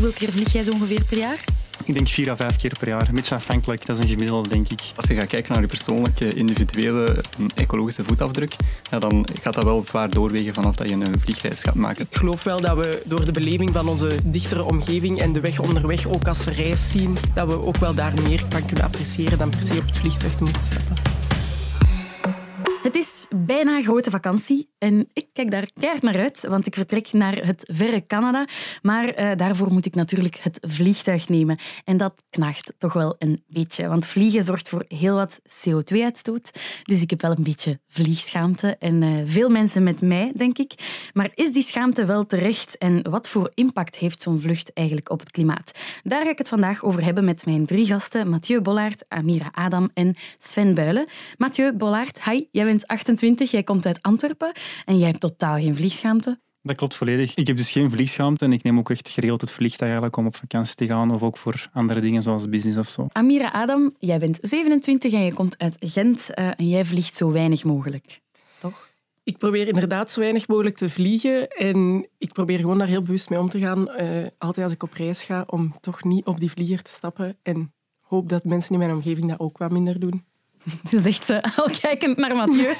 hoeveel keer vlieg jij zo ongeveer per jaar? Ik denk vier à vijf keer per jaar. Een beetje afhankelijk, dat is een gemiddelde, denk ik. Als je gaat kijken naar je persoonlijke, individuele, ecologische voetafdruk, ja, dan gaat dat wel zwaar doorwegen vanaf dat je een vliegreis gaat maken. Ik geloof wel dat we door de beleving van onze dichtere omgeving en de weg onderweg ook als reis zien, dat we ook wel daar meer van kunnen appreciëren dan per se op het vliegtuig te moeten stappen. Het is bijna grote vakantie en ik kijk daar keihard naar uit, want ik vertrek naar het verre Canada. Maar uh, daarvoor moet ik natuurlijk het vliegtuig nemen. En dat knaagt toch wel een beetje, want vliegen zorgt voor heel wat CO2-uitstoot. Dus ik heb wel een beetje vliegschaamte en uh, veel mensen met mij, denk ik. Maar is die schaamte wel terecht en wat voor impact heeft zo'n vlucht eigenlijk op het klimaat? Daar ga ik het vandaag over hebben met mijn drie gasten, Mathieu Bollaert, Amira Adam en Sven Builen. Mathieu Bollaert, hi, jij bent 28, jij komt uit Antwerpen en jij hebt totaal geen vliegschaamte. Dat klopt volledig. Ik heb dus geen vliegschaamte en ik neem ook echt geregeld het vliegtuig eigenlijk om op vakantie te gaan of ook voor andere dingen zoals business of zo. Amira Adam, jij bent 27 en je komt uit Gent uh, en jij vliegt zo weinig mogelijk, toch? Ik probeer inderdaad zo weinig mogelijk te vliegen en ik probeer gewoon daar heel bewust mee om te gaan. Uh, altijd als ik op reis ga, om toch niet op die vlieger te stappen en hoop dat mensen in mijn omgeving dat ook wat minder doen. Zegt ze al kijkend naar Mathieu.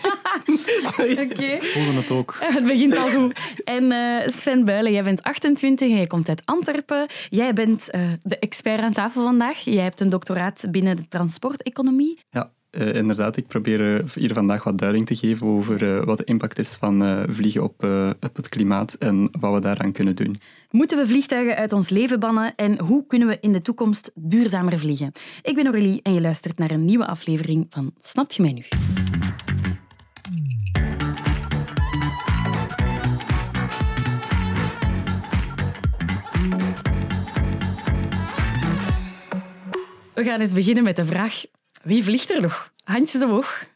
Oké. Okay. Voelde het ook. Het begint al goed. En uh, Sven Builen, jij bent 28 en jij komt uit Antwerpen. Jij bent uh, de expert aan tafel vandaag. Jij hebt een doctoraat binnen de transporteconomie. Ja, uh, inderdaad. Ik probeer hier vandaag wat duiding te geven over wat de impact is van vliegen op, op het klimaat en wat we daaraan kunnen doen. Moeten we vliegtuigen uit ons leven bannen en hoe kunnen we in de toekomst duurzamer vliegen? Ik ben Aurélie en je luistert naar een nieuwe aflevering van Snap je mij nu? We gaan eens beginnen met de vraag: wie vliegt er nog? Handjes omhoog.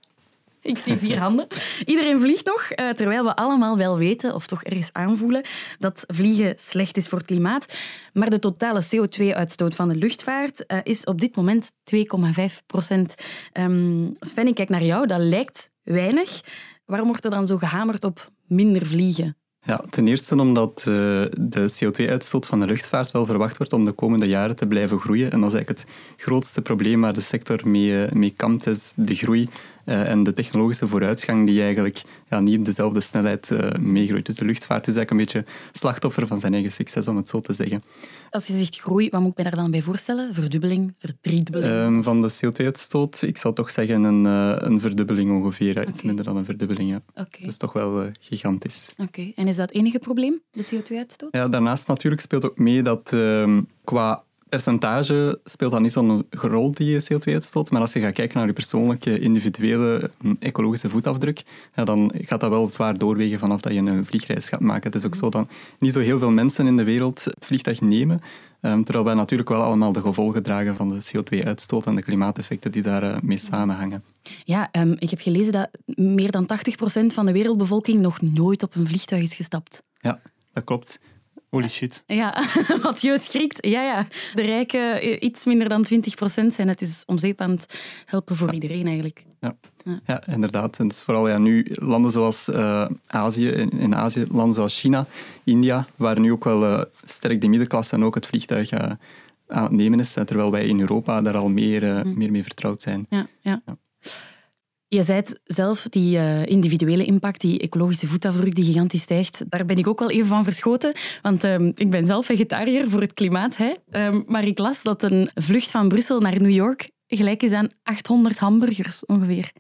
Ik zie vier handen. Iedereen vliegt nog, eh, terwijl we allemaal wel weten, of toch ergens aanvoelen, dat vliegen slecht is voor het klimaat. Maar de totale CO2-uitstoot van de luchtvaart eh, is op dit moment 2,5 procent. Ehm, Sven, ik kijk naar jou, dat lijkt weinig. Waarom wordt er dan zo gehamerd op minder vliegen? Ja, ten eerste omdat uh, de CO2-uitstoot van de luchtvaart wel verwacht wordt om de komende jaren te blijven groeien. En dat is eigenlijk het grootste probleem waar de sector mee, mee kampt, is de groei uh, en de technologische vooruitgang die eigenlijk ja, niet op dezelfde snelheid uh, meegroeit. Dus de luchtvaart is eigenlijk een beetje slachtoffer van zijn eigen succes, om het zo te zeggen. Als je zegt groei, wat moet ik me daar dan bij voorstellen? Verdubbeling, verdriedubbeling? Um, van de CO2-uitstoot, ik zou toch zeggen een, uh, een verdubbeling ongeveer. Okay. Iets minder dan een verdubbeling, ja. Okay. Dus toch wel gigantisch. Oké, en is dat het enige probleem, de CO2-uitstoot? Ja, daarnaast natuurlijk speelt ook mee dat uh, qua percentage speelt dat niet zo'n rol, die CO2-uitstoot. Maar als je gaat kijken naar je persoonlijke, individuele, hm, ecologische voetafdruk, ja, dan gaat dat wel zwaar doorwegen vanaf dat je een vliegreis gaat maken. Het is ook zo dat niet zo heel veel mensen in de wereld het vliegtuig nemen. Um, terwijl wij natuurlijk wel allemaal de gevolgen dragen van de CO2-uitstoot en de klimaateffecten die daarmee mee samenhangen. Ja, um, ik heb gelezen dat meer dan 80% van de wereldbevolking nog nooit op een vliegtuig is gestapt. Ja, dat klopt. Holy shit. Ja, Mathieu schrikt. Ja, ja. De rijken, eh, iets minder dan 20 procent zijn het dus om zeep aan het helpen voor iedereen eigenlijk. Ja. Ja. ja, inderdaad. En dus vooral ja, nu landen zoals uh, Azië, in, in, Azië, landen zoals China, India, waar nu ook wel uh, sterk de middenklasse en ook het vliegtuig uh, aan het nemen is, terwijl wij in Europa daar al meer, mm. meer mee vertrouwd zijn. Ja, ja. ja. Je zei zelf, die uh, individuele impact, die ecologische voetafdruk die gigantisch stijgt, daar ben ik ook wel even van verschoten. Want uh, ik ben zelf vegetariër voor het klimaat. Hè. Uh, maar ik las dat een vlucht van Brussel naar New York gelijk is aan 800 hamburgers ongeveer.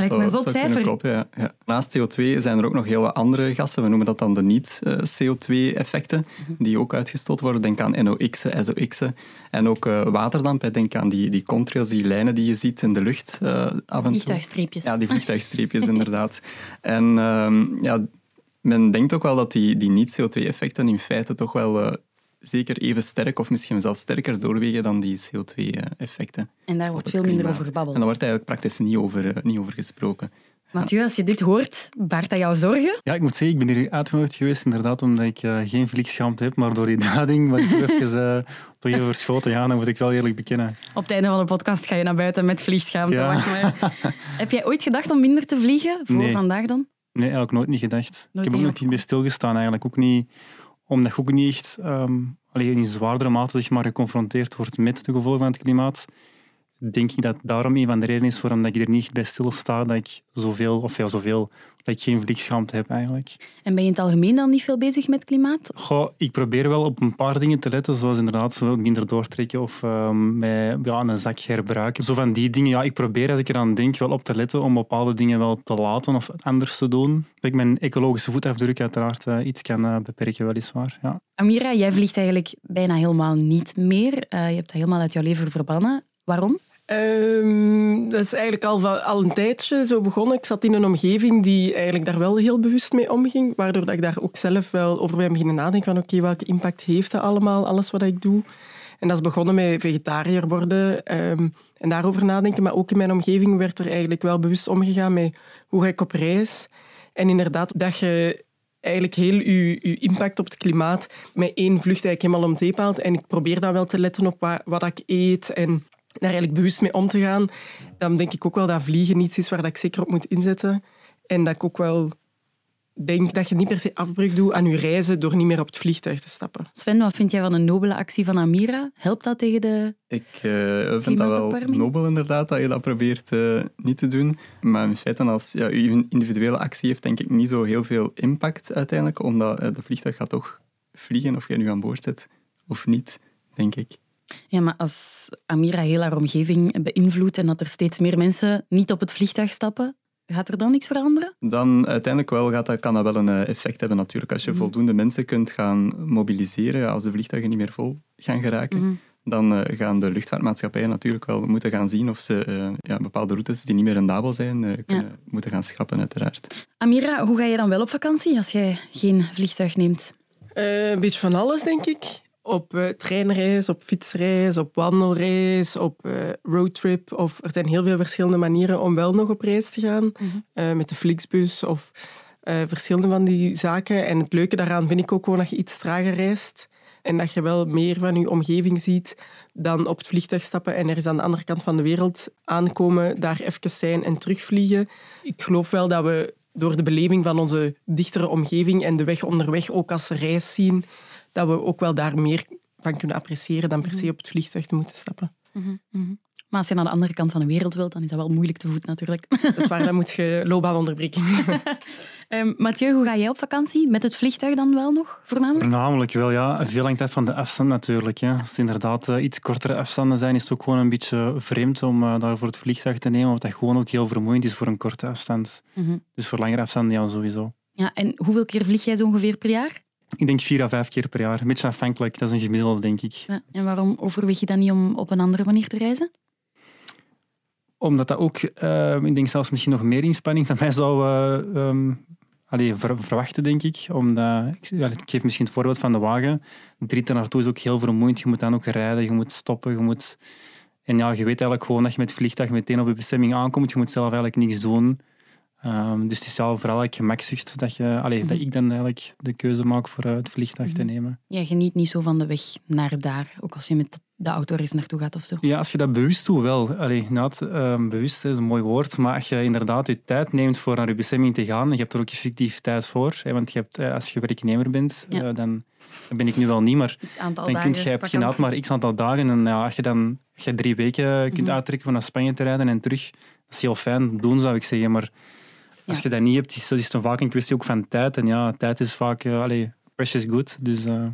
Ja, dat zot cijfer. Kloppen, ja, ja. Naast CO2 zijn er ook nog hele andere gassen. We noemen dat dan de niet-CO2-effecten, die ook uitgestoten worden. Denk aan NOx'en, SOx'en en ook uh, waterdamp. Denk aan die, die contrails, die lijnen die je ziet in de lucht uh, af en toe. Vliegtuigstreepjes. Ja, die vliegtuigstreepjes, inderdaad. En uh, ja, men denkt ook wel dat die, die niet-CO2-effecten in feite toch wel uh, zeker even sterk of misschien zelfs sterker doorwegen dan die CO2-effecten. En daar wordt veel minder over gebabbeld. En daar wordt eigenlijk praktisch niet over, eh, niet over gesproken. Mathieu, als je dit hoort, baart dat jouw zorgen? Ja, ik moet zeggen, ik ben hier uitgenodigd geweest, inderdaad, omdat ik uh, geen vliegschaamte heb, maar door die duiding wat ik even, uh, toch even verschoten ja, dan moet ik wel eerlijk bekennen. Op het einde van de podcast ga je naar buiten met vliegschaamte. Ja. heb jij ooit gedacht om minder te vliegen, voor nee. vandaag dan? Nee, eigenlijk nooit niet gedacht. ik heb ook nog niet bij stilgestaan, eigenlijk. Ook niet omdat ik ook niet echt um, alleen in zwaardere mate zeg maar, geconfronteerd wordt met de gevolgen van het klimaat, denk ik dat daarom een van de redenen is waarom dat ik er niet bij stilsta dat ik zoveel, of ja, zoveel, dat ik geen vliegschaamte heb eigenlijk. En ben je in het algemeen dan niet veel bezig met klimaat? Goh, ik probeer wel op een paar dingen te letten, zoals inderdaad zo minder doortrekken of um, met ja, een zak herbruiken. Zo van die dingen, ja, ik probeer als ik eraan denk wel op te letten om bepaalde dingen wel te laten of anders te doen. Dat ik mijn ecologische voetafdruk uiteraard uh, iets kan uh, beperken, weliswaar. Ja. Amira, jij vliegt eigenlijk bijna helemaal niet meer. Uh, je hebt dat helemaal uit jouw leven verbannen. Waarom? Um, dat is eigenlijk al, al een tijdje zo begonnen. Ik zat in een omgeving die eigenlijk daar wel heel bewust mee omging, waardoor dat ik daar ook zelf wel over ben beginnen nadenken van oké, welke impact heeft dat allemaal, alles wat ik doe. En dat is begonnen met vegetariër worden um, en daarover nadenken. Maar ook in mijn omgeving werd er eigenlijk wel bewust omgegaan met hoe ga ik op reis. En inderdaad, dat je eigenlijk heel je, impact op het klimaat met één vlucht eigenlijk helemaal om. En ik probeer dan wel te letten op wat, wat ik eet en daar eigenlijk bewust mee om te gaan, dan denk ik ook wel dat vliegen iets is waar dat ik zeker op moet inzetten. En dat ik ook wel denk dat je niet per se afbreuk doet aan je reizen door niet meer op het vliegtuig te stappen. Sven, wat vind jij van een nobele actie van Amira? Helpt dat tegen de Ik uh, vind dat wel nobel inderdaad, dat je dat probeert uh, niet te doen. Maar in feite, als ja, je individuele actie heeft denk ik niet zo heel veel impact uiteindelijk, omdat uh, de vliegtuig gaat toch vliegen of jij nu aan boord zit of niet, denk ik. Ja, maar als Amira heel haar omgeving beïnvloedt en dat er steeds meer mensen niet op het vliegtuig stappen, gaat er dan niks veranderen? Dan uiteindelijk wel gaat dat, kan dat wel een eh, effect hebben natuurlijk. Als je mm. voldoende mensen kunt gaan mobiliseren, als de vliegtuigen niet meer vol gaan geraken, mm. dan uh, gaan de luchtvaartmaatschappijen natuurlijk wel moeten gaan zien of ze uh, ja, bepaalde routes die niet meer rendabel zijn, kunnen, ja. moeten gaan schrappen uiteraard. Amira, hoe ga je dan wel op vakantie als jij geen vliegtuig neemt? een beetje van alles, denk ik op uh, treinreis, op fietsreis, op wandelreis, op uh, roadtrip. Of er zijn heel veel verschillende manieren om wel nog op reis te gaan. Mm -hmm. uh, met de Flixbus of verschillende van die zaken. En het leuke daaraan vind ik ook gewoon dat je iets trager reist. En dat je wel meer van je omgeving ziet dan op het vliegtuig stappen en er is aan de andere kant van de wereld aankomen, daar even zijn en terugvliegen. Ik geloof wel dat we door de beleving van onze dichtere omgeving en de weg onderweg ook als reis zien, dat we ook wel daar meer van kunnen appreciëren dan per se mhm. op het vliegtuig te moeten stappen. Mm -hmm. Maar als je naar de andere kant van de wereld wilt, dan is dat wel moeilijk te voet natuurlijk. Dat is waar, dan moet je loopbaanonderbreking nemen. um, Mathieu, hoe ga jij op vakantie? Met het vliegtuig dan wel nog, voornamelijk? Voornamelijk wel, ja. Veel hangt af van de afstand natuurlijk. Hè. Als het inderdaad uh, iets kortere afstanden zijn, is het ook gewoon een beetje vreemd om uh, daarvoor het vliegtuig te nemen, omdat dat gewoon ook heel vermoeiend is voor een korte afstand. Mm -hmm. Dus voor langere afstanden, ja, sowieso. Ja, en hoeveel keer vlieg jij zo ongeveer per jaar? Ik denk vier à vijf keer per jaar. Een beetje afhankelijk, dat is een gemiddelde, denk ik. Ja, en waarom overweeg je dan niet om op een andere manier te reizen? Omdat dat ook, uh, ik denk zelfs misschien nog meer inspanning van mij zou uh, um, allee, ver, verwachten, denk ik. Omdat, ik, ik, geef misschien het voorbeeld van de wagen. De rit naartoe is ook heel vermoeiend. Je moet dan ook rijden, je moet stoppen, je moet... En ja, je weet eigenlijk gewoon dat je met het vliegtuig meteen op je bestemming aankomt. Je moet zelf eigenlijk niks doen. Um, dus het is vooral eigenlijk gemakzucht dat, je, allee, mm -hmm. dat ik dan eigenlijk de keuze maak voor uh, het vliegtuig mm -hmm. te nemen. Ja, geniet niet zo van de weg naar daar, ook als je met de auto er naartoe gaat of zo. Ja, als je dat bewust doet, wel. Allee, uh, bewust is een mooi woord, maar als je inderdaad je tijd neemt voor naar je bestemming te gaan, je hebt er ook effectief tijd voor, hè, want je hebt, uh, als je werknemer bent, ja. uh, dan, ben ik nu wel niet, maar dan kun je, hebt je maar x aantal dagen en ja, als je dan als je drie weken kunt mm -hmm. uittrekken om naar Spanje te rijden en terug, dat is heel fijn doen, zou ik zeggen, maar als je dat niet hebt, is, is het vaak een kwestie ook van tijd. En ja, tijd is vaak uh, allee, precious good. Dus, uh...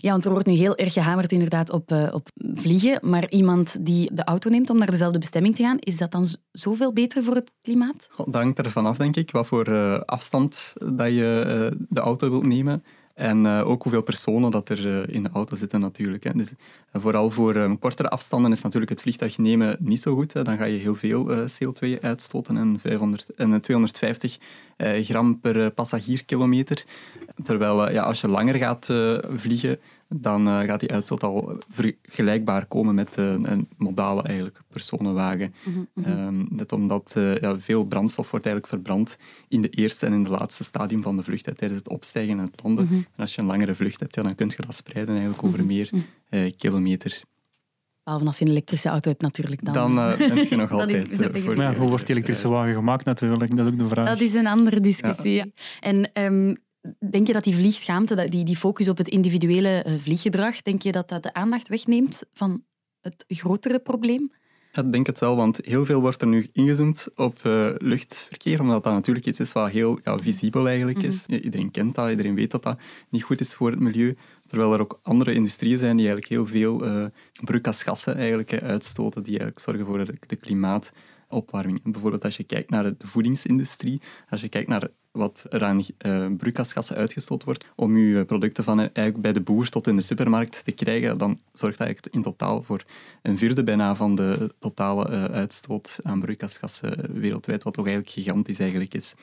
Ja, want er wordt nu heel erg gehamerd inderdaad op, uh, op vliegen. Maar iemand die de auto neemt om naar dezelfde bestemming te gaan, is dat dan zoveel beter voor het klimaat? Dat hangt ervan af, denk ik, wat voor afstand dat je de auto wilt nemen. En uh, ook hoeveel personen dat er uh, in de auto zitten natuurlijk. Hè. Dus, uh, vooral voor um, kortere afstanden is natuurlijk het vliegtuig nemen niet zo goed. Hè. Dan ga je heel veel CO2 uitstoten en, 500, en 250 gram per passagierkilometer. Terwijl ja, als je langer gaat vliegen, dan uh, gaat die uitstoot al vergelijkbaar komen met uh, een modale eigenlijk, personenwagen. Mm -hmm. um, net omdat uh, ja, veel brandstof wordt eigenlijk verbrand in de eerste en in de laatste stadium van de vlucht, hè, tijdens het opstijgen en het landen. Mm -hmm. En als je een langere vlucht hebt, ja, dan kun je dat spreiden eigenlijk over meer kilometer. Behalve als je een elektrische auto hebt natuurlijk. Dan, dan uh, ben je nog altijd is, maar ja, Hoe wordt die elektrische wagen gemaakt natuurlijk? Dat is ook de vraag. Dat is een andere discussie. Ja. En um, Denk je dat die vliegschaamte, die, die focus op het individuele uh, vlieggedrag, denk je dat dat de aandacht wegneemt van het grotere probleem? Ik denk het wel, want heel veel wordt er nu ingezoomd op uh, luchtverkeer, omdat dat natuurlijk iets is wat heel ja, visibel eigenlijk is. Mhm. Iedereen kent dat, iedereen weet dat dat niet goed is voor het milieu. Terwijl er ook andere industrieën zijn die eigenlijk heel veel uh, broeikasgassen eigenlijk, uitstoten, die eigenlijk zorgen voor de, de klimaatopwarming. Bijvoorbeeld als je kijkt naar de voedingsindustrie, als je kijkt naar wat er aan uh, broeikasgassen uitgestoten wordt, om je producten van eigenlijk bij de boer tot in de supermarkt te krijgen, dan zorgt dat eigenlijk in totaal voor een vierde bijna van de totale uh, uitstoot aan broeikasgassen wereldwijd, wat toch eigenlijk gigantisch eigenlijk is.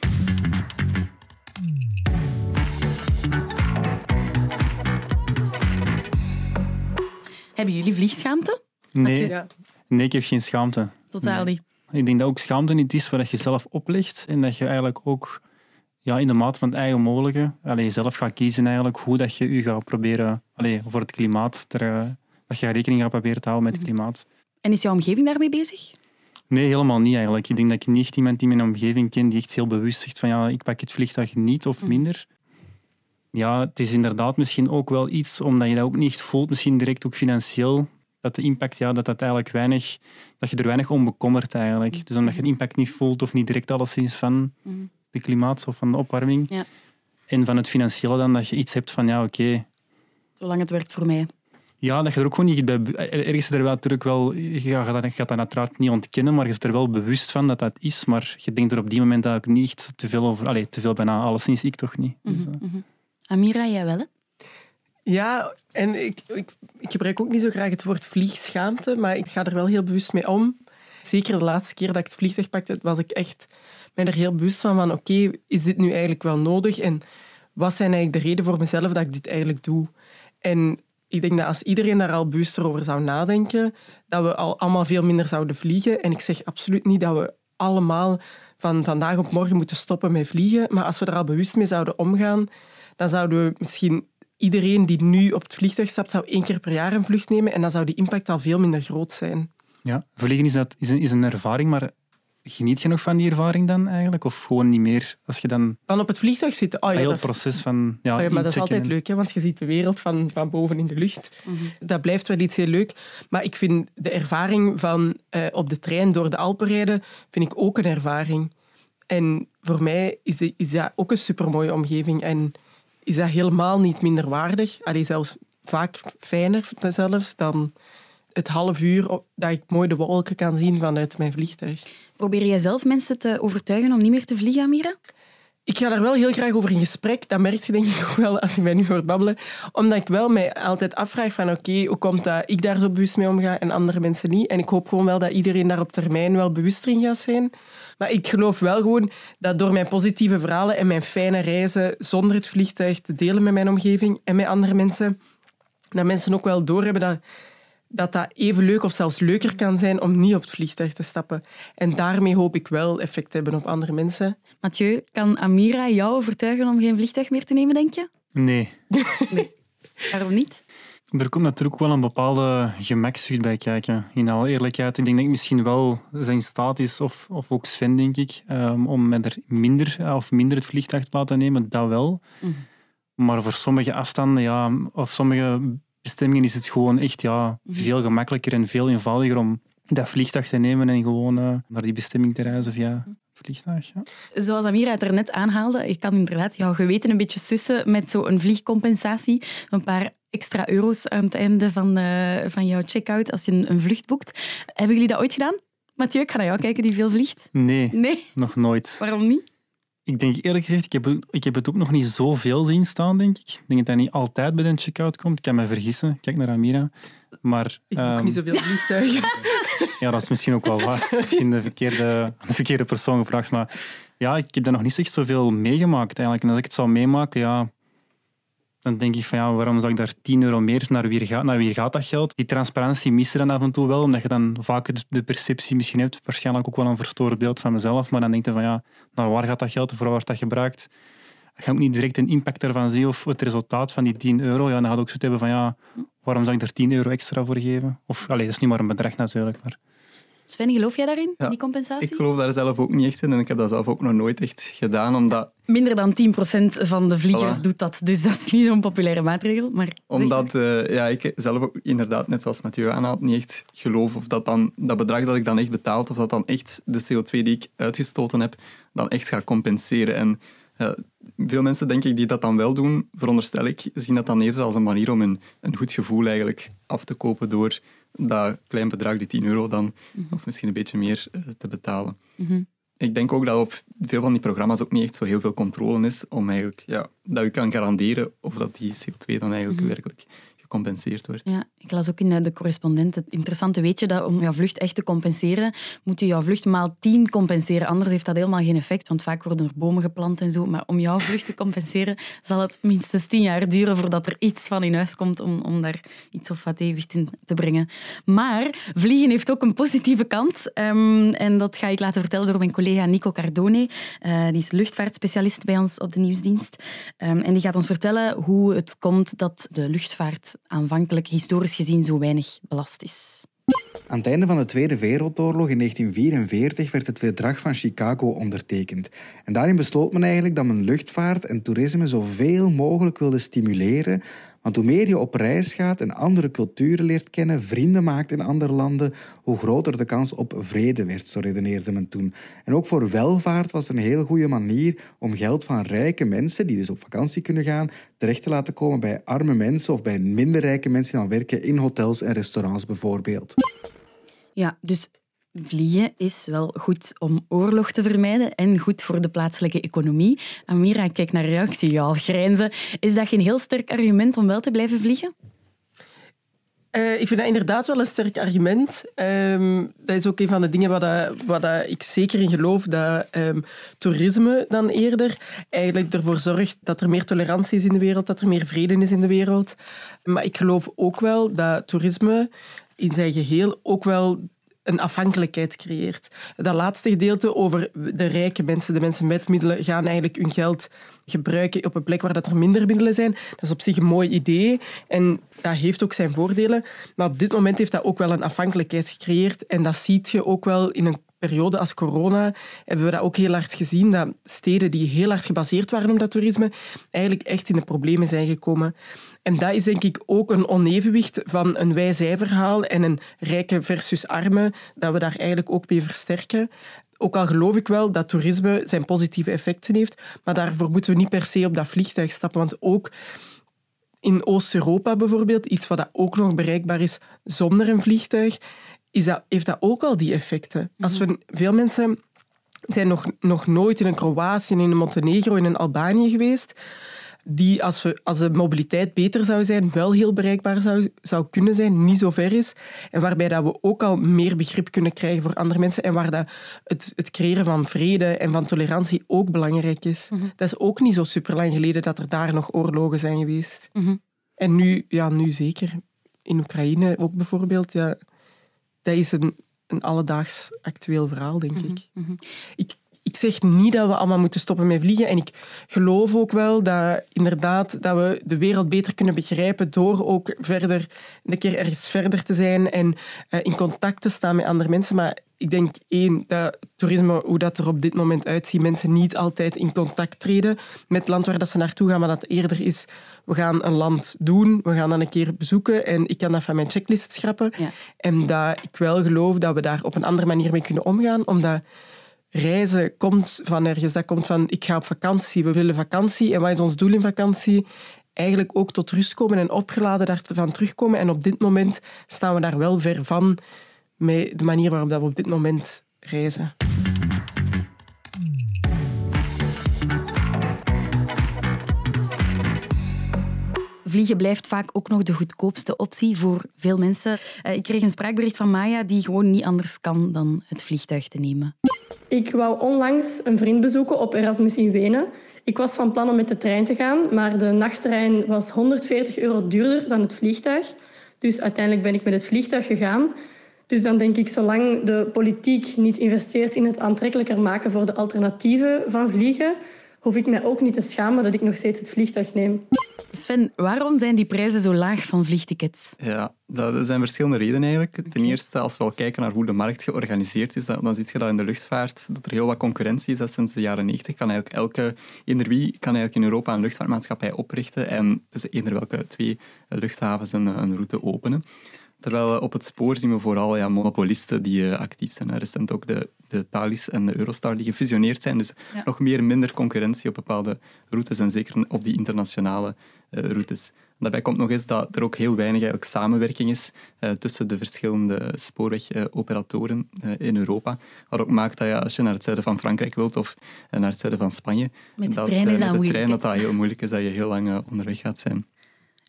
Hebben jullie vliegschaamte? Nee. nee, ik heb geen schaamte. Totaal niet. Ik denk dat ook schaamte niet is waar je zelf oplegt en dat je eigenlijk ook ja, in de maat van het eigen mogelijke allee, zelf gaat kiezen eigenlijk hoe dat je je gaat proberen allee, voor het klimaat, ter, dat je rekening gaat proberen te houden met het mhm. klimaat. En is jouw omgeving daarmee bezig? Nee, helemaal niet eigenlijk. Ik denk dat ik niet echt iemand in mijn omgeving ken die echt heel bewust zegt van ja, ik pak het vliegtuig niet of mhm. minder. Ja, het is inderdaad misschien ook wel iets, omdat je dat ook niet voelt, misschien direct ook financieel, dat de impact, ja, dat dat eigenlijk weinig, dat je er weinig om bekommert eigenlijk. Mhm. Dus omdat je het impact niet voelt of niet direct alleszins van, de klimaat of van de opwarming. Ja. En van het financiële dan, dat je iets hebt van, ja, oké. Zolang het werkt voor mij. Ja, dat je er ook gewoon niet bij... Ergens er wel natuurlijk wel... Je gaat, dat, gaat dat uiteraard niet ontkennen, maar je is er wel bewust van dat dat is. Maar je denkt er op die moment ook niet te veel over... Allee, te veel bijna, alleszins ik toch niet. Mm -hmm, Amira, jij wel, hè? Ja, en ik, ik, ik, gebruik ook niet zo graag het woord vliegschaamte, maar ik ga er wel heel bewust mee om. Zeker de laatste keer dat ik het vliegtuig pakte, was ik echt ben er heel bewust van, van oké, is dit nu eigenlijk wel nodig? En wat zijn eigenlijk de redenen voor mezelf dat ik dit eigenlijk doe? En ik denk dat als iedereen daar al bewuster over zou nadenken, dat we al allemaal veel minder zouden vliegen. En ik zeg absoluut niet dat we allemaal van vandaag op morgen moeten stoppen met vliegen. Maar als we er al bewust mee zouden omgaan, dan zouden we misschien iedereen die nu op het vliegtuig stapt, zou één keer per jaar een vlucht nemen. En dan zou die impact al veel minder groot zijn. Ja, vliegen is, dat, is, een, is een ervaring, maar Geniet je nog van die ervaring dan eigenlijk? Of gewoon niet meer? Als je dan... Van op het vliegtuig zitten? Oh, ja, heel het proces van ja, oh, ja, Maar dat is altijd leuk, hè, want je ziet de wereld van, van boven in de lucht. Mhm. Dat blijft wel iets heel leuk. Maar ik vind de ervaring van uh, op de trein door de Alpen rijden, vind ik ook een ervaring. En voor mij is, de, is dat ook een supermooie omgeving. En is dat helemaal niet minder waardig. Allee, zelfs vaak fijner zelfs dan het half uur dat ik mooi de wolken kan zien vanuit mijn vliegtuig. Probeer jij zelf mensen te overtuigen om niet meer te vliegen, Amira? Ik ga daar wel heel graag over in gesprek. Dat merk je denk ik ook wel als je mij nu hoort babbelen. Omdat ik wel mij altijd afvraag van oké, hoe komt dat ik daar zo bewust mee omga en andere mensen niet? En ik hoop gewoon wel dat iedereen daar op termijn wel bewuster in gaat zijn. Maar ik geloof wel gewoon dat door mijn positieve verhalen en mijn fijne reizen zonder het vliegtuig te delen met mijn omgeving en met andere mensen, dat mensen ook wel doorhebben dat dat dat even leuk of zelfs leuker kan zijn om niet op het vliegtuig te stappen. En daarmee hoop ik wel effect te hebben op andere mensen. Mathieu, kan Amira jou overtuigen om geen vliegtuig meer te nemen, denk je? Nee. nee. Waarom niet? Er komt natuurlijk wel een bepaalde gemakzucht bij kijken. In alle eerlijkheid, ik denk dat ik misschien wel zijn staat is, of, of ook Sven, denk ik, um, om met er minder, of minder het vliegtuig te laten nemen, dat wel. Mhm. Maar voor sommige afstanden, ja, of sommige bestemmingen is het gewoon echt ja, mhm. veel gemakkelijker en veel eenvoudiger om dat vliegtuig te nemen en gewoon uh, naar die bestemming te reizen via. Vliegtuig. Ja. Zoals Amira het er net aanhaalde, ik kan inderdaad jouw geweten een beetje sussen met zo'n vliegcompensatie. Een paar extra euro's aan het einde van, uh, van jouw checkout als je een, een vlucht boekt. Hebben jullie dat ooit gedaan? Mathieu, ik ga naar jou kijken die veel vliegt. Nee, nee? nog nooit. Waarom niet? Ik denk eerlijk gezegd, ik heb, ik heb het ook nog niet zoveel zien staan, denk ik. Ik denk dat dat niet altijd bij een checkout komt. Ik kan me vergissen. Kijk naar Amira. Maar, ik um, ook niet zoveel vliegtuigen. ja, dat is misschien ook wel waar. misschien de verkeerde, de verkeerde persoon gevraagd. Maar ja, ik heb daar nog niet echt zoveel meegemaakt eigenlijk. En als ik het zou meemaken, ja, dan denk ik van ja, waarom zou ik daar 10 euro meer naar wie gaat, naar wie gaat dat geld? Die transparantie mist er dan af en toe wel, omdat je dan vaak de perceptie misschien hebt, waarschijnlijk ook wel een verstoord beeld van mezelf, maar dan denk je van ja, naar waar gaat dat geld, voor waar wordt dat gebruikt? Je gaat ook niet direct een impact ervan zien of het resultaat van die 10 euro. Ja, dan gaat ook zo hebben van ja, waarom zou ik er 10 euro extra voor geven? Of, allez, dat is niet maar een bedrag natuurlijk, maar... Sven, geloof jij daarin, die compensatie? Ik geloof daar zelf ook niet echt in en ik heb dat zelf ook nog nooit echt gedaan, omdat... Minder dan 10% van de vliegers doet dat, dus dat is niet zo'n populaire maatregel. Maar omdat uh, ja, ik zelf ook inderdaad, net zoals Mathieu aanhaalt, niet echt geloof of dat, dan, dat bedrag dat ik dan echt betaald, of dat dan echt de CO2 die ik uitgestoten heb, dan echt gaat compenseren. En uh, veel mensen, denk ik, die dat dan wel doen, veronderstel ik, zien dat dan eerder als een manier om een, een goed gevoel eigenlijk af te kopen door dat klein bedrag, die 10 euro dan, mhm. of misschien een beetje meer, uh, te betalen. Mhm. Ik denk ook dat op veel van die programma's ook niet echt zo heel veel controle is om eigenlijk, ja, dat je kan garanderen of dat die CO2 dan eigenlijk mhm. werkelijk gecompenseerd wordt. Ja, ik las ook in de correspondent het interessante weetje dat om jouw vlucht echt te compenseren, moet je jouw vlucht maal 10 compenseren. Anders heeft dat helemaal geen effect, want vaak worden er bomen geplant en zo. Maar om jouw vlucht te compenseren, zal het minstens 10 jaar duren voordat er iets van in huis komt om, om daar iets of wat evenwicht in te brengen. Maar vliegen heeft ook een positieve kant. Um, en dat ga ik laten vertellen door mijn collega Nico Cardone. Uh, die is luchtvaartspecialist bij ons op de nieuwsdienst. Um, en die gaat ons vertellen hoe het komt dat de luchtvaart aanvankelijk historisch gezien zo weinig belast is. Aan het einde van de Tweede Wereldoorlog in 1944 werd het Verdrag van Chicago ondertekend. En daarin besloot men eigenlijk dat men luchtvaart en toerisme zoveel mogelijk wilde stimuleren, want hoe meer je op reis gaat en andere culturen leert kennen, vrienden maakt in andere landen, hoe groter de kans op vrede werd, zo redeneerde men toen. En ook voor welvaart was het een heel goede manier om geld van rijke mensen, die dus op vakantie kunnen gaan, terecht te laten komen bij arme mensen of bij minder rijke mensen die dan werken in hotels en restaurants bijvoorbeeld. Ja, dus Vliegen is wel goed om oorlog te vermijden en goed voor de plaatselijke economie. Amira, kijk naar jou, ik al grijnzen. Is dat geen heel sterk argument om wel te blijven vliegen? Uh, ik vind dat inderdaad wel een sterk argument. Ehm, dat is ook een van de dingen waar, dat, dat ik zeker in geloof, dat um, toerisme dan eerder eigenlijk ervoor zorgt dat er meer tolerantie is in de wereld, dat er meer vrede is in de wereld. Maar ik geloof ook wel dat toerisme in zijn geheel ook wel een afhankelijkheid creëert. Dat laatste gedeelte over de rijke mensen, de mensen met middelen, gaan eigenlijk hun geld gebruiken op een plek waar dat er minder middelen zijn. Dat is op zich een mooi idee en dat heeft ook zijn voordelen. Maar op dit moment heeft dat ook wel een afhankelijkheid gecreëerd en dat zie je ook wel in een periode als corona hebben we dat ook heel hard gezien, dat steden die heel hard gebaseerd waren op dat toerisme eigenlijk echt in de problemen zijn gekomen. En dat is denk ik ook een onevenwicht van een wij-zij-verhaal en een rijke versus arme, dat we daar eigenlijk ook mee versterken. Ook al geloof ik wel dat toerisme zijn positieve effecten heeft, maar daarvoor moeten we niet per se op dat vliegtuig stappen, want ook in Oost-Europa bijvoorbeeld, iets wat ook nog bereikbaar is zonder een vliegtuig, is dat, heeft dat ook al die effecten. Als we, veel mensen zijn nog, nog nooit in een Kroatië, in een Montenegro, in een Albanië geweest, die als, we, als de mobiliteit beter zou zijn, wel heel bereikbaar zou, zou kunnen zijn, niet zo ver is. En waarbij dat we ook al meer begrip kunnen krijgen voor andere mensen en waar dat het, het creëren van vrede en van tolerantie ook belangrijk is. Mhm. Dat is ook niet zo super lang geleden dat er daar nog oorlogen zijn geweest. Mhm. En nu, ja, nu zeker. In Oekraïne ook bijvoorbeeld. Ja, dat is een, een alledaags actueel verhaal, denk mhm, ik. Mhm. ik. Ik zeg niet dat we allemaal moeten stoppen met vliegen. En ik geloof ook wel dat inderdaad dat we de wereld beter kunnen begrijpen door ook verder, een keer ergens verder te zijn en uh, in contact te staan met andere mensen. Maar ik denk één, dat toerisme, hoe dat er op dit moment uitziet, mensen niet altijd in contact treden met het land waar dat ze naartoe gaan, maar dat eerder is, we gaan een land doen, we gaan dan een keer bezoeken en ik kan dat van mijn checklist schrappen. En dat ik wel geloof dat we daar op een andere manier mee kunnen omgaan, omdat reizen komt van ergens. Dat komt van, ik ga op vakantie, we willen vakantie. En wat is ons doel in vakantie? Eigenlijk ook tot rust komen en opgeladen daarvan terugkomen. En op dit moment staan we daar wel ver van met de manier waarop we op dit moment reizen. Vliegen blijft vaak ook nog de goedkoopste optie voor veel mensen. Eh, ik kreeg een spraakbericht van Maya die gewoon niet anders kan dan het vliegtuig te nemen. Ik wou onlangs een vriend bezoeken op Erasmus in Wenen. Ik was van plan om met de trein te gaan, maar de nachttrein was 140 euro duurder dan het vliegtuig. Dus uiteindelijk ben ik met het vliegtuig gegaan. Dus dan denk ik, zolang de politiek niet investeert in het aantrekkelijker maken voor de alternatieven van vliegen, hoef ik mij ook niet te schamen dat ik nog steeds het vliegtuig neem. Sven, waarom zijn die prijzen zo laag van vliegtickets? Ja, dat zijn verschillende redenen eigenlijk. Ten eerste, als we al kijken naar hoe de markt georganiseerd is, dan, dan zie je dat in de luchtvaart dat er heel wat concurrentie is. Dat sinds de jaren 90 kan eigenlijk elke, eender wie kan eigenlijk in Europa een luchtvaartmaatschappij oprichten en tussen eender welke twee luchthavens een, een route openen. Terwijl op het spoor zien we vooral ja, monopolisten die uh, actief zijn. Recent ook de, de Thalys en de Eurostar die gefusioneerd zijn. Dus ja. nog meer minder concurrentie op bepaalde routes en zeker op die internationale uh, routes. Daarbij komt nog eens dat er ook heel weinig eigenlijk samenwerking is tussen de verschillende spoorwegoperatoren in Europa. Wat ook maakt dat ja, als je naar het zuiden van Frankrijk wilt of naar het zuiden van Spanje, met de dat, trein, is met dat de trein dat dat heel moeilijk is, dat je heel lang onderweg gaat zijn.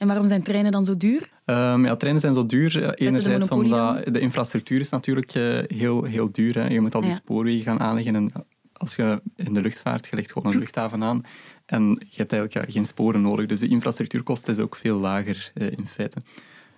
En waarom zijn treinen dan zo duur? Um, ja, treinen zijn zo duur. Enerzijds de omdat de infrastructuur is natuurlijk uh, heel, heel duur is. Je moet al die ja. spoorwegen gaan aanleggen. En als je in de luchtvaart, je legt gewoon een luchthaven aan en je hebt eigenlijk ja, geen sporen nodig. Dus de infrastructuurkosten is ook veel lager uh, in feite.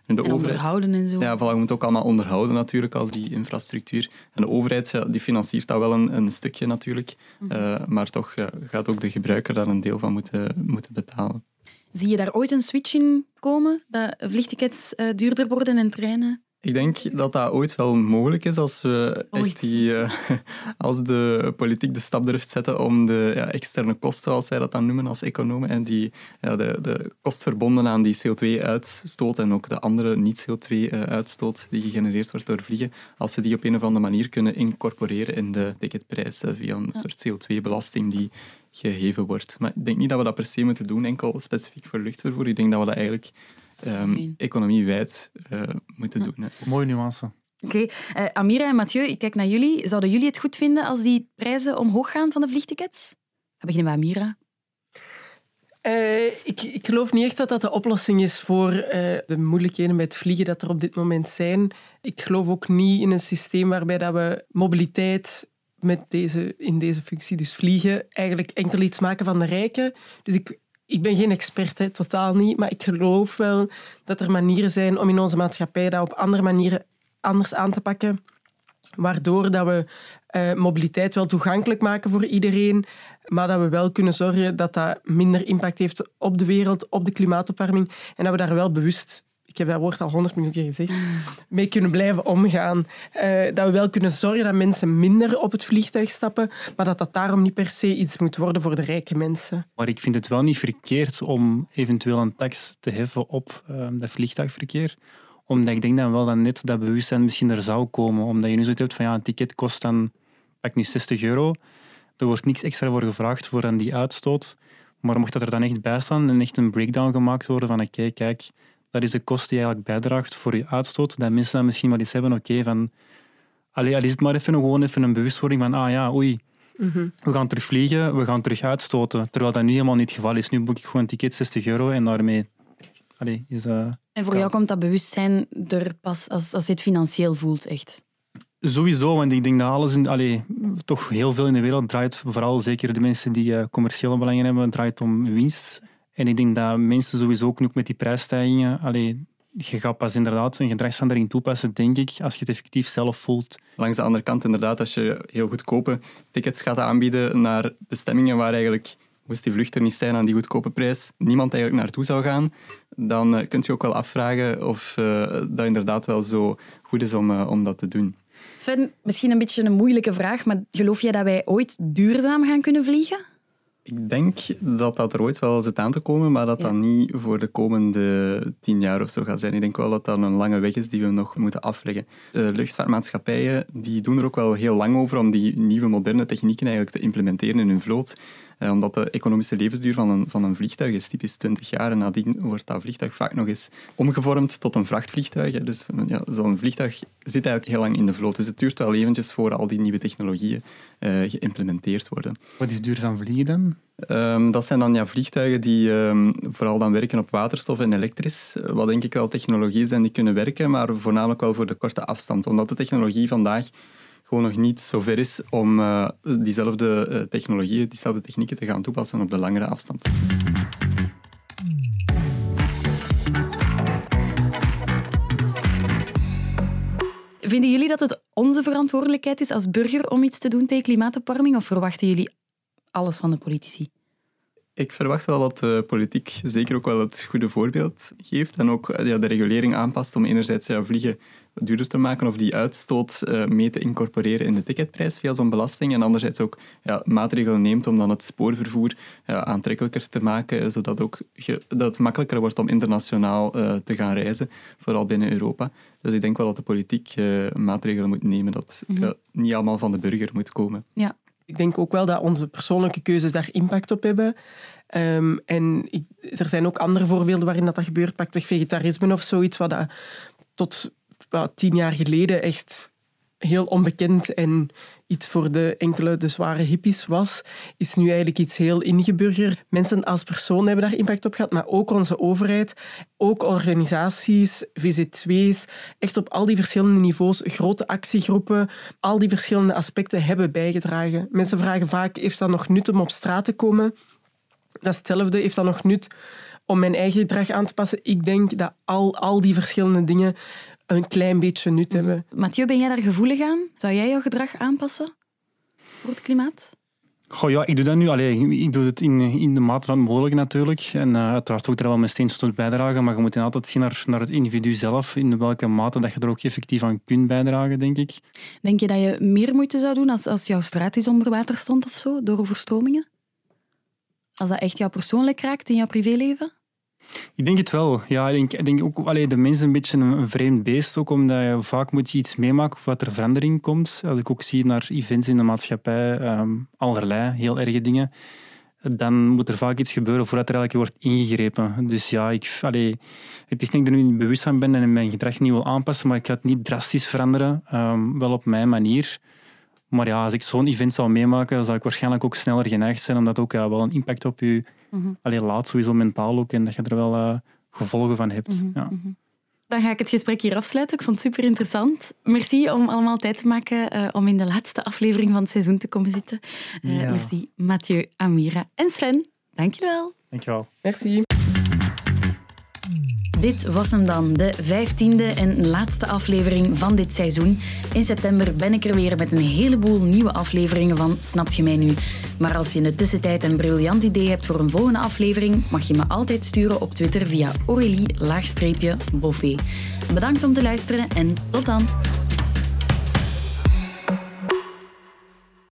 En, de en overheid, onderhouden en zo. Ja, voilà, je moet ook allemaal onderhouden natuurlijk als die infrastructuur. En de overheid ja, die financiert dat wel een, een stukje natuurlijk. Mm -hmm. uh, maar toch gaat ook de gebruiker daar een deel van moeten, moeten betalen. Zie je daar ooit een switch in komen? Dat vliegtickets uh, duurder worden en treinen? Ik denk dat dat ooit wel mogelijk is als, we echt die, uh, als de politiek de stap durft zetten om de ja, externe kosten, zoals wij dat dan noemen als economen, en die, ja, de, de kost verbonden aan die CO2-uitstoot en ook de andere niet-CO2-uitstoot die gegenereerd wordt door vliegen, als we die op een of andere manier kunnen incorporeren in de ticketprijs via een ja. soort CO2-belasting die geheven wordt. Maar ik denk niet dat we dat per se moeten doen, enkel specifiek voor luchtvervoer. Ik denk dat we dat eigenlijk um, economiewijd uh, moeten doen. Hè. Mooie nuance. Oké. Okay. Uh, Amira en Mathieu, ik kijk naar jullie. Zouden jullie het goed vinden als die prijzen omhoog gaan van de vliegtickets? We beginnen bij Amira. Uh, ik, ik, geloof niet echt dat dat de oplossing is voor uh, de moeilijkheden met vliegen dat er op dit moment zijn. Ik geloof ook niet in een systeem waarbij dat we mobiliteit met deze, in deze functie, dus vliegen, eigenlijk enkel iets maken van de rijken. Dus ik, ik ben geen expert, hè, totaal niet, maar ik geloof wel dat er manieren zijn om in onze maatschappij dat op andere manieren anders aan te pakken, waardoor dat we uh, mobiliteit wel toegankelijk maken voor iedereen, maar dat we wel kunnen zorgen dat dat minder impact heeft op de wereld, op de klimaatopwarming en dat we daar wel bewust ik heb dat woord al honderd miljoen keer gezegd, mee kunnen blijven omgaan. Uh, dat we wel kunnen zorgen dat mensen minder op het vliegtuig stappen, maar dat dat daarom niet per se iets moet worden voor de rijke mensen. Maar ik vind het wel niet verkeerd om eventueel een tax te heffen op uh, dat vliegtuigverkeer omdat ik denk dan wel dat net dat bewustzijn misschien er zou komen. Omdat je nu zoiets hebt van ja, een ticket kost dan pak nu 60 euro. Er wordt niks extra voor gevraagd voor aan die uitstoot. Maar mocht dat er dan echt bij staan en echt een breakdown gemaakt worden van oké, kijk, dat is de kost die eigenlijk bijdraagt voor je uitstoot. Dat mensen dan misschien wel eens hebben, oké, okay, van... Allee, al is het maar even, gewoon even een bewustwording van, ah ja, oei, mm -hmm. we gaan terug vliegen, we gaan terug uitstoten. Terwijl dat nu helemaal niet het geval is. Nu boek ik gewoon een ticket 60 euro en daarmee allee, is... Uh, en voor jou komt dat bewustzijn er pas als, als je het financieel voelt, echt? Sowieso, want ik denk dat alles, in, allee, toch heel veel in de wereld draait, vooral zeker de mensen die uh, commerciële belangen hebben, draait om winst. En ik denk dat mensen sowieso ook met die prijsstijgingen... Allee, je gaat pas inderdaad zo'n gedragsverandering toepassen, denk ik, als je het effectief zelf voelt. Langs de andere kant, inderdaad, als je heel goedkope tickets gaat aanbieden naar bestemmingen waar eigenlijk, moest die vlucht er niet zijn aan die goedkope prijs, niemand eigenlijk naartoe zou gaan, dan uh, kunt je ook wel afvragen of uh, dat inderdaad wel zo goed is om, uh, om dat te doen. Sven, misschien een beetje een moeilijke vraag, maar geloof jij dat wij ooit duurzaam gaan kunnen vliegen? Ik denk dat dat er ooit wel zit aan te komen, maar dat ja. dat niet voor de komende tien jaar of zo gaat zijn. Ik denk wel dat dat een lange weg is die we nog moeten afleggen. De luchtvaartmaatschappijen die doen er ook wel heel lang over om die nieuwe moderne technieken eigenlijk te implementeren in hun vloot. Eh, omdat de economische levensduur van een, van een vliegtuig is typisch 20 jaar en nadien wordt dat vliegtuig vaak nog eens omgevormd tot een vrachtvliegtuig. Dus ja, zo'n vliegtuig zit eigenlijk heel lang in de vloot. Dus het duurt wel eventjes voor al die nieuwe technologieën uh, geïmplementeerd worden. Wat is duurzaam vliegen dan? Um, dat zijn dan ja, vliegtuigen die um, vooral dan werken op waterstof en elektrisch, wat denk ik wel technologieën zijn die kunnen werken, maar voornamelijk wel voor de korte afstand. Omdat de technologie vandaag gewoon nog niet zover is om uh, diezelfde uh, technologieën, diezelfde technieken te gaan toepassen op de langere afstand. Vinden jullie dat het onze verantwoordelijkheid is als burger om iets te doen tegen klimaatopwarming of verwachten jullie alles van de politici? ik verwacht wel dat de politiek zeker ook wel het goede voorbeeld geeft en ook ja, de regulering aanpast om enerzijds ja, vliegen duurder te maken of die uitstoot uh, mee te incorporeren in de ticketprijs via zo'n belasting. En anderzijds ook ja, maatregelen neemt om dan het spoorvervoer aantrekkelijker te maken, zodat ook dat het makkelijker wordt om internationaal uh, te gaan reizen, vooral binnen Europa. Dus ik denk wel dat de politiek maatregelen moet nemen, dat mm -hmm. niet allemaal van de burger moet komen. Ja. Ik denk ook wel dat onze persoonlijke keuzes daar impact op hebben. Um, en ik, er zijn ook andere voorbeelden waarin dat, dat gebeurt. Pak weg vegetarisme of zoiets, wat dat tot well, tien jaar geleden echt heel onbekend en iets voor de enkele, de zware hippies was, is nu eigenlijk iets heel ingeburgerd. Mensen als persoon hebben daar impact op gehad, maar ook onze overheid, ook organisaties, VZ2's, echt op al die verschillende niveaus, grote actiegroepen, al die verschillende aspecten hebben bijgedragen. Mensen vragen vaak, heeft dat nog nut om op straat te komen? Datzelfde heeft dat nog nut om mijn eigen gedrag aan te passen. Ik denk dat al, al die verschillende dingen een klein beetje nut hebben. Mathieu, ben jij daar gevoelig aan? Zou jij jouw gedrag aanpassen voor het klimaat? Goh, ja, ik doe dat nu. Allee, ik doe het in, in de mate van het mogelijke natuurlijk. En uh, uiteraard ook er wel mijn steentje tot bijdragen. Maar je moet altijd zien naar, naar het individu zelf. In welke mate dat je er ook effectief aan kunt bijdragen, denk ik. Denk je dat je meer moeite zou doen als, als jouw straat eens onder water stond of zo, door overstromingen? Als dat echt jou persoonlijk raakt in jouw privéleven? Ik denk het wel. Ja, ik denk, denk ook allee, de mens een beetje een, vreemd beest, ook omdat je vaak moet je iets meemaken of wat er verandering komt. Als ik ook zie naar events in de maatschappij, um, allerlei, heel erge dingen, dan moet er vaak iets gebeuren voordat er eigenlijk wordt ingegrepen. Dus ja, ik, allee, het is niet dat ik er nu bewust van ben en mijn gedrag niet wil aanpassen, maar ik ga het niet drastisch veranderen. Um, wel op mijn manier. Maar ja, als ik zo'n event zou meemaken, zou ik waarschijnlijk ook sneller geneigd zijn, omdat ook ja, wel een impact op je mm -hmm. laat, sowieso mentaal ook, en dat je er wel uh, gevolgen van hebt. Mm -hmm. ja. Dan ga ik het gesprek hier afsluiten. Ik vond het super interessant. Merci om allemaal tijd te maken uh, om in de laatste aflevering van het seizoen te komen zitten. Uh, ja. Merci, Mathieu, Amira en Sven. Dankjewel. Dankjewel. Merci. Dit was hem dan, de vijftiende en laatste aflevering van dit seizoen. In september ben ik er weer met een heleboel nieuwe afleveringen van Snapt je mij nu? Maar als je in de tussentijd een briljant idee hebt voor een volgende aflevering, mag je me altijd sturen op Twitter via Aurélie-Boffé. Bedankt om te luisteren en tot dan!